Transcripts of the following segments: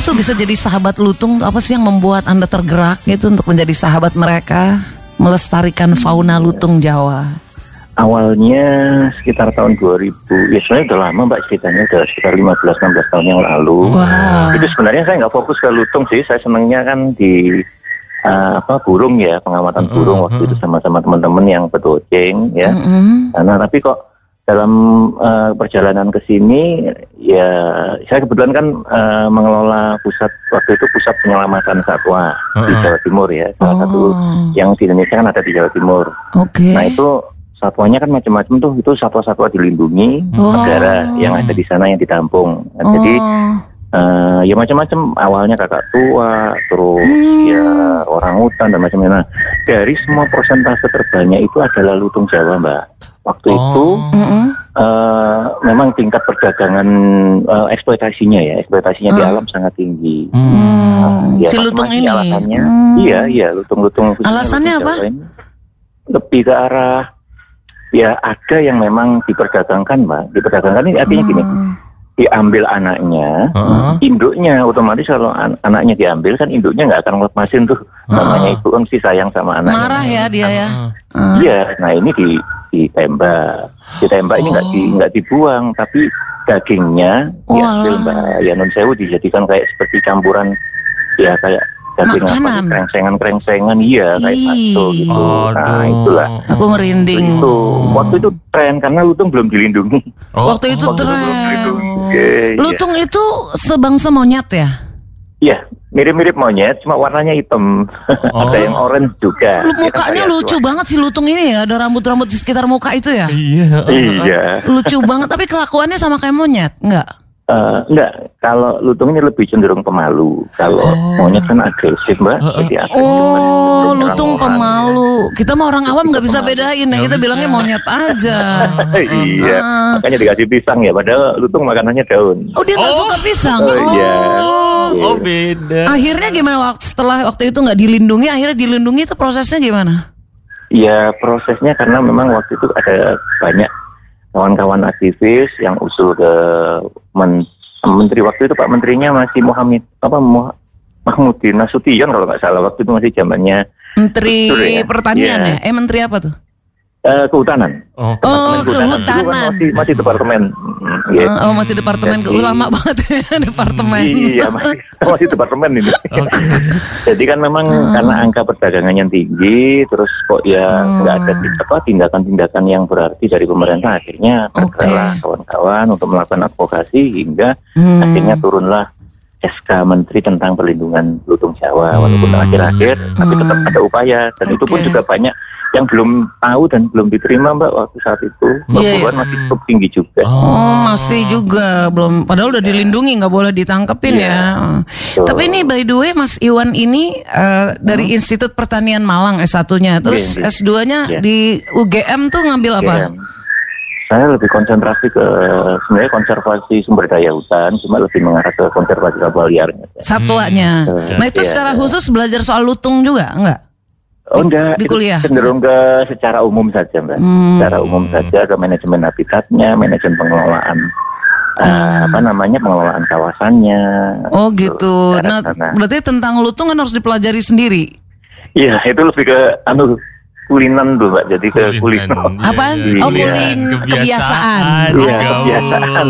Kenapa tuh bisa jadi sahabat lutung? Apa sih yang membuat Anda tergerak gitu untuk menjadi sahabat mereka? Melestarikan fauna lutung Jawa. Awalnya sekitar tahun 2000, ya sebenarnya udah lama mbak ceritanya, udah sekitar 15-16 tahun yang lalu. Wow. Itu sebenarnya saya nggak fokus ke lutung sih, saya senangnya kan di uh, apa burung ya, pengamatan burung waktu itu sama-sama teman-teman yang bertoceng ya. Mm-mm. Nah, tapi kok dalam uh, perjalanan ke sini ya saya kebetulan kan uh, mengelola pusat waktu itu pusat penyelamatan satwa di Heeh. Jawa Timur ya salah Oh. satu yang di Indonesia kan ada di Jawa Timur. Oke. Nah itu satwanya kan macam-macam tuh itu satwa-satwa dilindungi Oh. negara yang ada di sana yang ditampung. Nah, Oh. Jadi eh, ya macam-macam awalnya kakak tua terus Hmm. ya orang hutan dan macam-macam. Nah dari semua persentase terbanyak itu adalah lutung Jawa mbak. Waktu itu Oh. Mm-mm. eh, memang tingkat perdagangan eh, eksploitasinya ya eksploitasinya di Ah. alam sangat tinggi. Hmm. Ya, si lutung ini. Alasannya, Hmm. iya iya lutung-lutung. Alasannya lutung apa? Ini Lebih ke arah ya ada yang memang diperdagangkan mbak. Diperdagangkan ini artinya gini, Hmm. diambil anaknya, Heeh. induknya otomatis kalau an- anaknya diambil kan induknya nggak akan lepasin tuh. Namanya ibu kan mesti sayang sama anaknya. Marah ya dia ya. Heeh. Iya, nah ini di ditembak, ditembak ini nggak di Oh. nggak dibuang, tapi dagingnya diambil Walah. mbak. Ya non sewu dijadikan kayak seperti campuran ya kayak daging apa Makanan. krengsengan krengsengan iya kayak bakso gitu. Nah Aduh. itulah. Aku merinding. Itu waktu itu tren karena lutung belum dilindungi. Oh, Waktu itu oh. Waktu itu belum tren. dilindungi. Iya. Lutung itu sebangsa monyet ya? Iya, mirip-mirip monyet, cuma warnanya hitam. Oh. Ada yang orange juga. Lu Ya kan, mukanya lucu tua. banget si lutung ini ya, ada rambut-rambut di sekitar muka itu ya. Iya. Iya. Lucu banget, tapi kelakuannya sama kayak monyet, enggak? Eh, enggak, kalau lutung ini lebih cenderung pemalu. Kalau monyet kan agresif, Mbak. Jadi agresif, Oh, cenderung lutung orang. pemalu. Kita mah orang awam nggak bisa pemalu. bedain ya, Nggak kita bisa. bilangnya monyet aja. iya, Ah. makanya dikasih pisang ya. Padahal lutung makanannya daun. Oh, dia nggak Oh. suka pisang. Oh, iya. Oh, oh beda. Akhirnya gimana waktu setelah waktu itu nggak dilindungi, akhirnya dilindungi itu prosesnya gimana? Ya prosesnya karena memang waktu itu ada banyak kawan-kawan aktivis yang usul ke men- menteri waktu itu Pak Menterinya masih Muhammad apa Muh- Mahmudin Nasution kalau nggak salah waktu itu masih zamannya Menteri Betul ya? Pertanian Iya. ya? Eh menteri apa tuh? Eh, kehutanan. Oh. Oh, Departemen Dulu kan kehutanan. masih masih departemen. Mm, iya. Ah, Oh, masih departemen Jadi- lama banget ya departemen. Iya masih masih departemen ini. Oke. Jadi kan memang karena angka perdagangannya tinggi, terus kok ya Hmm. nggak ada apa tindakan-tindakan yang berarti dari pemerintah, akhirnya bergeraklah Oke. kawan-kawan untuk melakukan advokasi hingga Hmm. akhirnya turunlah SK Menteri tentang perlindungan lutung Jawa, walaupun Hmm. akhir-akhir, tapi tetap Hmm. ada upaya dan itu pun juga banyak yang belum tahu dan belum diterima Mbak waktu saat itu. Mbak Iya, Puan masih cukup tinggi juga. Oh masih juga belum padahal udah dilindungi nggak boleh ditangkepin Iya. ya. Betul. Tapi ini by the way Mas Iwan ini eh, dari Institut Pertanian Malang S1-nya, terus Iya, iya. S2-nya Iya. di UGM tuh ngambil apa? Ya, saya lebih konsentrasi ke sebenarnya konservasi sumber daya hutan, cuma lebih mengarah ke konservasi satwa liarnya. Satwanya. Hmm. Nah itu Iya. secara khusus belajar soal lutung juga enggak? Oh enggak, di itu kuliah? cenderung ke secara umum saja mbak. Hmm. Secara umum saja ke manajemen habitatnya, manajemen pengelolaan eh, apa namanya pengelolaan kawasannya. Oh gitu. Ke Nah sana. berarti tentang lutung kan harus dipelajari sendiri. Iya itu lebih ke anu kulinan tuh mbak, jadi ke kulino. Kulinan. Apa? Iya, Oh, iya. kulin kebiasaan. Iya, gaul. kebiasaan.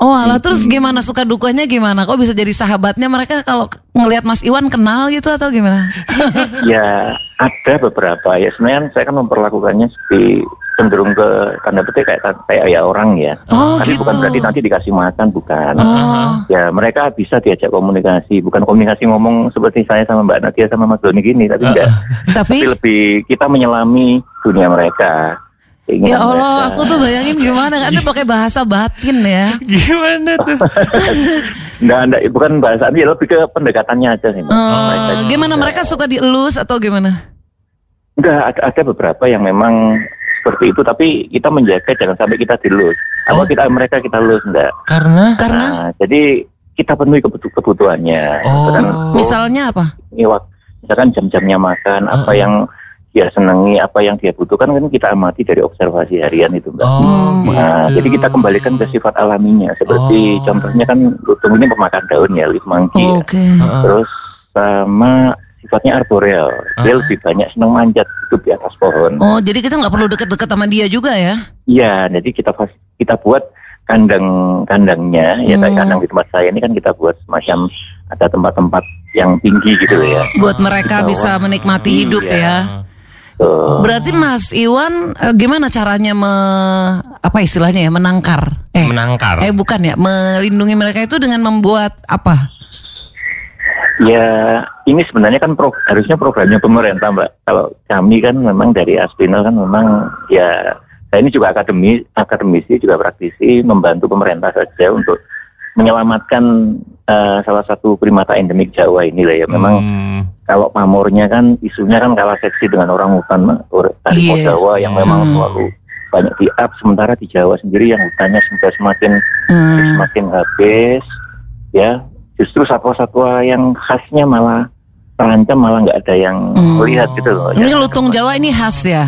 Oh alah terus gimana suka dukanya gimana? Kok bisa jadi sahabatnya mereka kalau ngelihat Mas Iwan kenal gitu atau gimana? Ya ada beberapa ya sebenarnya saya kan memperlakukannya seperti cenderung ke tanda petik kayak kayak ya orang ya. Oh, Tapi gitu. bukan berarti nanti dikasih makan bukan. Oh. Ya mereka bisa diajak komunikasi, bukan komunikasi ngomong seperti saya sama Mbak Nadia sama Mas Doni gini, tapi enggak. Tapi Tapi lebih kita menyelami dunia mereka. Keinginan ya Allah mereka. aku tuh bayangin gimana kan dia pakai bahasa batin ya. Gimana tuh? Enggak, enggak, bukan bahasa ya lebih ke pendekatannya aja sih. Eh, Mereka gimana juga- mereka suka dielus atau gimana? Enggak, ada, ada beberapa yang memang seperti itu, tapi kita menjaga jangan sampai kita dilus. Atau Oh. kita mereka kita lus, enggak. Karena Karena Nah, jadi kita penuhi kebutu- kebutuhannya. Oh. Misalkan, misalnya apa? ini wak- misalkan jam-jamnya makan, apa Heeh. yang dia senangi apa yang dia butuhkan kan kita amati dari observasi harian itu mbak. Oh, Nah, gitu. jadi kita kembalikan ke sifat alaminya seperti Oh. contohnya kan lutung ini pemakan daun ya, leaf monkey. ya. Oke. Heeh. Terus sama sifatnya arboreal, dia Ah. lebih banyak senang manjat hidup di atas pohon. Oh, jadi kita nggak perlu deket-deket sama dia juga ya? Iya, jadi kita kita buat kandang kandangnya ya kayak Hmm. kandang di tempat saya ini kan kita buat semacam ada tempat-tempat yang tinggi gitu ya. Buat mereka bisa menikmati hidup Iya. ya. Tuh. Berarti Mas Iwan eh, gimana caranya me apa istilahnya ya menangkar? Eh, Menangkar. eh bukan ya, melindungi mereka itu dengan membuat apa? Ya, ini sebenarnya kan pro- harusnya programnya pemerintah, Mbak. Kalau kami kan memang dari Aspinal kan memang ya saya ini juga akademi, akademisi juga praktisi membantu pemerintah saja untuk menyelamatkan eh, salah satu primata endemik Jawa ini lah ya. Memang Hmm. Kalau pamornya kan isunya kan kalah seksi dengan orang hutan harimau Iya. Jawa yang memang Hmm. selalu banyak di up sementara di Jawa sendiri yang hutannya sudah semakin Hmm. semakin habis ya justru satwa-satwa yang khasnya malah terancam malah nggak ada yang Hmm. melihat gitu loh Ini ya, lutung Jawa ini khas ya.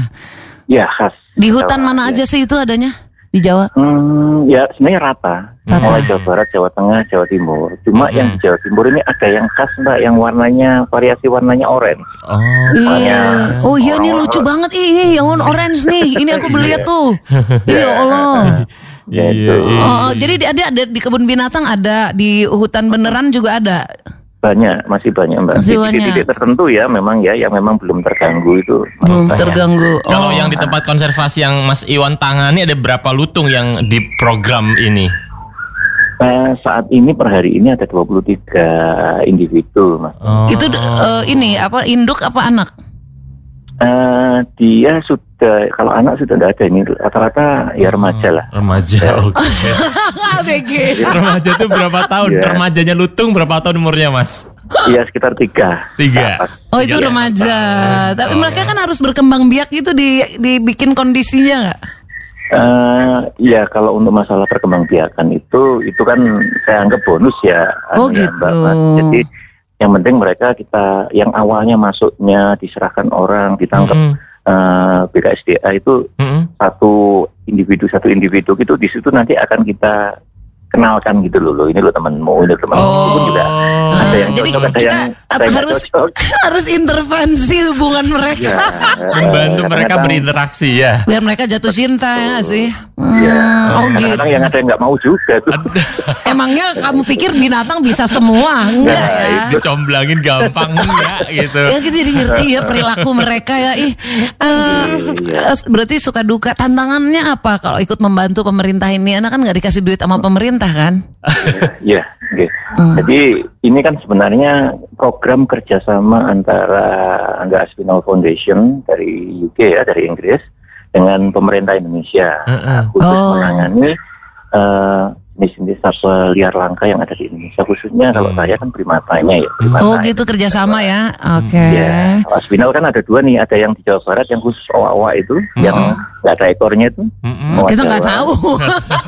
ya khas Di hutan Jawa, mana ya. aja sih itu adanya? Di Jawa? Hmm, ya sebenarnya rata Rata. mulai Jawa Barat Jawa Tengah Jawa Timur cuma Hmm. yang di Jawa Timur ini ada yang khas mbak yang warnanya variasi warnanya oranye Oh. Iya. Oh iya ini lucu banget Ih, ini yang orange nih. Ini aku beli Iya. tuh. Iya Allah. ya Iya, itu iya. Oh, jadi di- ada ada di kebun binatang ada, di hutan beneran juga ada. Banyak masih banyak mbak Masih di banyak. titik-titik tertentu ya memang ya yang memang belum terganggu itu Belum banyak. terganggu. Kalau Oh. yang di tempat konservasi yang Mas Iwan tangani ada berapa lutung yang di program ini? Eh, saat ini per hari ini ada 23 individu mas Oh. itu eh, ini apa induk apa anak? Eh, dia sudah kalau anak sudah tidak ada ini rata-rata ya remaja lah. Remaja, oke. BG. Remaja tuh berapa tahun? Iya. Remajanya lutung berapa tahun umurnya, Mas? Iya sekitar tiga. Tiga. Oh itu Tiga. remaja. Tapi Oh, mereka kan harus berkembang biak itu di dibikin kondisinya nggak? Eh, ya kalau untuk masalah perkembangbiakan itu itu kan saya anggap bonus ya. Oh, anu ya, gitu. Mbak, Mas. Jadi yang penting mereka kita yang awalnya masuknya diserahkan orang ditangkap Mm-mm. eh, BKSDA itu Mm-mm. satu individu satu individu gitu di situ nanti akan kita kenalkan gitu loh, loh ini lo temanmu ini lo temanmu Oh. Itu juga ada yang jadi cocok, ada kita yang- ada harus cocok. harus intervensi hubungan mereka Ya, Membantu mereka berinteraksi ya. biar mereka jatuh cinta ya sih. Hmm, Iya. oh gitu. Kadang-kadang yang ada yang nggak mau juga tuh. Emangnya kamu pikir binatang bisa semua? Enggak Nah, ya. itu. Dicomblangin gampang enggak gitu. Ya kita jadi ngerti ya perilaku mereka ya. Ih, eh, berarti suka duka. Tantangannya apa kalau ikut membantu pemerintah ini? Anak kan nggak dikasih duit sama pemerintah kan? Iya, oke. Hmm. Jadi ini kan sebenarnya program kerjasama antara Angga Aspinall Foundation dari UK ya, dari Inggris dengan pemerintah Indonesia Heeh. khusus Oh. menangani eh, jenis-jenis satwa liar langka yang ada di Indonesia. Khususnya kalau Hmm. saya kan primatanya ya. Primata Oh gitu kerjasama ya. Oke. Ya, kalau Aspinall kan ada dua nih, ada yang di Jawa Barat yang khusus owa-owa itu, yang nggak ada ekornya itu. Owa Kita nggak tahu.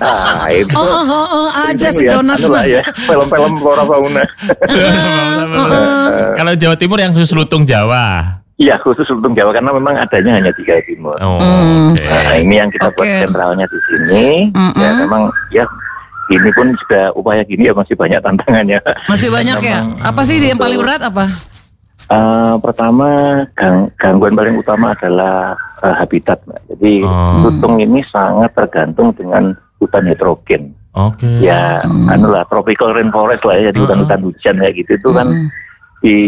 Ah, itu. Oh, oh, oh, oh, aja si Ini ya, Jonas ya, film-film flora fauna. Kalau Jawa Timur yang khusus lutung Jawa. Iya khusus lutung Jawa karena memang adanya hanya di Jawa Timur. Oh, Hmm. oke. Nah ini yang kita buat Oke. sentralnya di sini. Mm-mm. Ya memang ya ini pun sudah upaya gini ya masih banyak tantangannya. Masih banyak ya. Apa sih yang paling berat apa? Eh, pertama gang- gangguan paling utama adalah eh, habitat, Mbak. Jadi Oh. lutung ini sangat tergantung dengan hutan heterogen. Oke. Ya, anu lah tropical rainforest lah ya, jadi hutan-hutan hujan kayak gitu itu kan Hmm. Di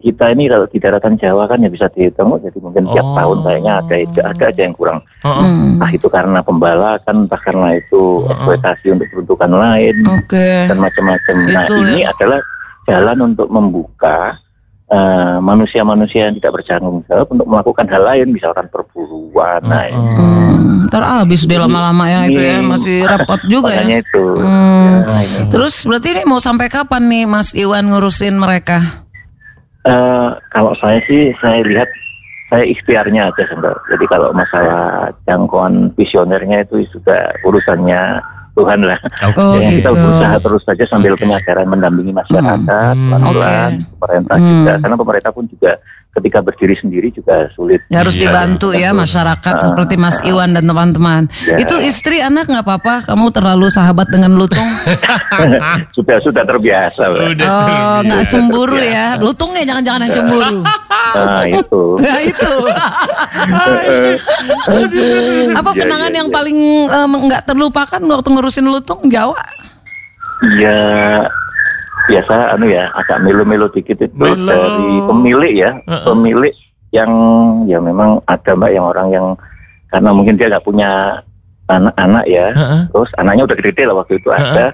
kita ini kalau di daratan Jawa kan ya bisa dihitung jadi mungkin tiap Oh. tahun kayaknya ada ada aja yang kurang. Hmm. entah itu karena pembalakan entah karena itu Heeh. eksploitasi untuk peruntukan lain Oke. dan macam-macam nah Itu ini ya. adalah jalan untuk membuka eh, manusia-manusia yang tidak bertanggung jawab untuk melakukan hal lain misalkan perburuan nah Oh. Hmm, ntar habis deh lama-lama ya itu ya Ini- masih repot juga ya. itu Hmm. Ya. Terus berarti ini mau sampai kapan nih Mas Iwan ngurusin mereka? Eh, kalau saya sih saya lihat saya ikhtiarnya aja sebentar. Jadi kalau masalah jangkauan visionernya itu sudah urusannya Tuhan lah. Oke. Oh, kita gitu. berusaha terus saja sambil Oke. penyadaran mendampingi masyarakat Hmm. pelan-pelan, Oke. pemerintah Hmm. juga. Karena pemerintah pun juga ketika berdiri sendiri juga sulit. Ya, harus Iya. dibantu ya masyarakat seperti Mas Iwan dan teman-teman. Ya. Itu istri anak nggak apa-apa. Kamu terlalu sahabat dengan lutung. sudah sudah terbiasa. Mbak. Udah. Oh, nggak cemburu ya. Lutungnya jangan-jangan yang cemburu. Nah, itu. Nah itu. Apa kenangan iya, yang iya. paling em, nggak terlupakan waktu ngurusin lutung Jawa? Iya biasa anu ya agak melo-melo dikit itu Melo. dari pemilik ya Heeh. pemilik yang ya memang ada mbak yang orang yang karena mungkin dia nggak punya anak-anak ya Heeh. terus anaknya udah gede lah waktu itu ada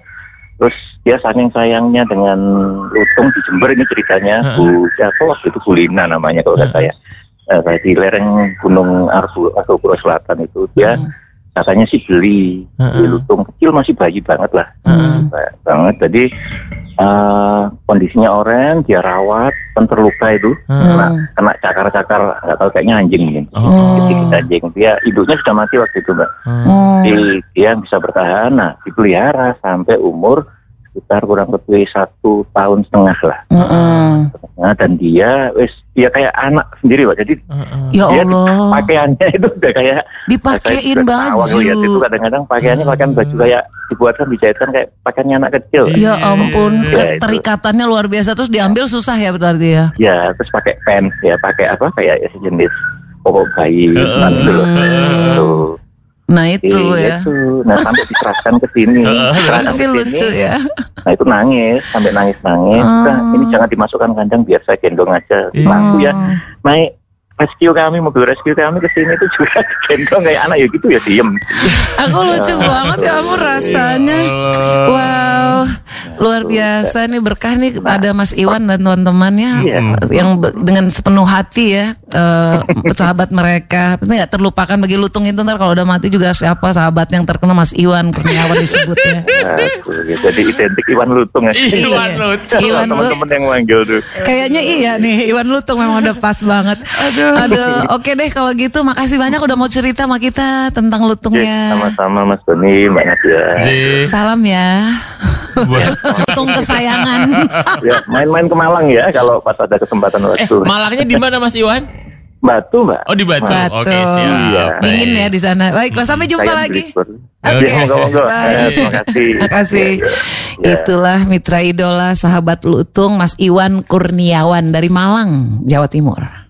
terus dia saking sayangnya dengan lutung di Jember ini ceritanya. Bu siapa waktu itu Bulina namanya kalau nggak saya Eh, di lereng Gunung Arbu atau Pura Selatan itu dia katanya sih beli beli lutung kecil masih bayi banget lah Hmm. Ba- banget jadi eh, kondisinya oren dia rawat kan terluka itu Hmm. kena kena cakar-cakar nggak tahu kayaknya anjing mungkin Oh. Jadi anjing dia induknya sudah mati waktu itu mbak Hmm. Jadi dia bisa bertahan nah dipelihara sampai umur sekitar kurang lebih satu tahun setengah lah Mm-mm. nah, dan dia wes dia kayak anak sendiri pak jadi. Ya dia Allah, pakaiannya itu udah kayak dipakein juga awal lihat itu baju. kadang-kadang pakaiannya pakaian Hmm. baju kayak dibuatkan dijahitkan kayak pakaiannya anak kecil Ya ampun, Ya, keterikatannya luar biasa terus diambil susah ya berarti ya. Ya, terus pakai pants ya, pakai apa kayak ya, sejenis popok bayi Heeh. kan gitu loh. Nah itu Iya, ya. itu. Nah, sampai dikeraskan ke sini. Tapi lucu ya. Nah, itu nangis, sampai nangis-nangis. Ah. Nah, ini jangan dimasukkan kandang biar saya gendong aja. Laku ya, Oh. naik rescue kami, mobil rescue kami ke sini itu juga gendong kayak anak ya gitu ya diem. Aku lucu banget ya kamu rasanya. Wow, luar biasa nih berkah nih ada Mas Iwan dan teman-temannya Iya. yang dengan sepenuh hati ya eh, sahabat mereka. Pasti nggak terlupakan bagi Lutung itu ntar kalau udah mati juga siapa sahabat yang terkenal Mas Iwan Kurniawan disebutnya. Aduh, ya, jadi identik Iwan Lutung ya. Iwan Lutung. Iwan Teman-teman yang manggil tuh. Kayaknya iya nih Iwan Lutung memang udah pas banget. Aduh. oke deh kalau gitu makasih banyak udah mau cerita sama kita tentang lutungnya. sama-sama Mas Doni, Mbak Nadia. Jadi, Salam ya. buat Lutung kesayangan. ya, main-main ke Malang ya kalau pas ada kesempatan eh, waktu. Malangnya di mana Mas Iwan? Batu, Mbak. Oh di Batu. Batu. Oke siap. Iya. Dingin ya di sana. Baiklah sampai jumpa Saya lagi. Oke. Ya, monggo-monggo. Bye. Eh, Terima kasih. Terima kasih. Ya, ya. Itulah mitra idola sahabat Lutung Mas Iwan Kurniawan dari Malang, Jawa Timur.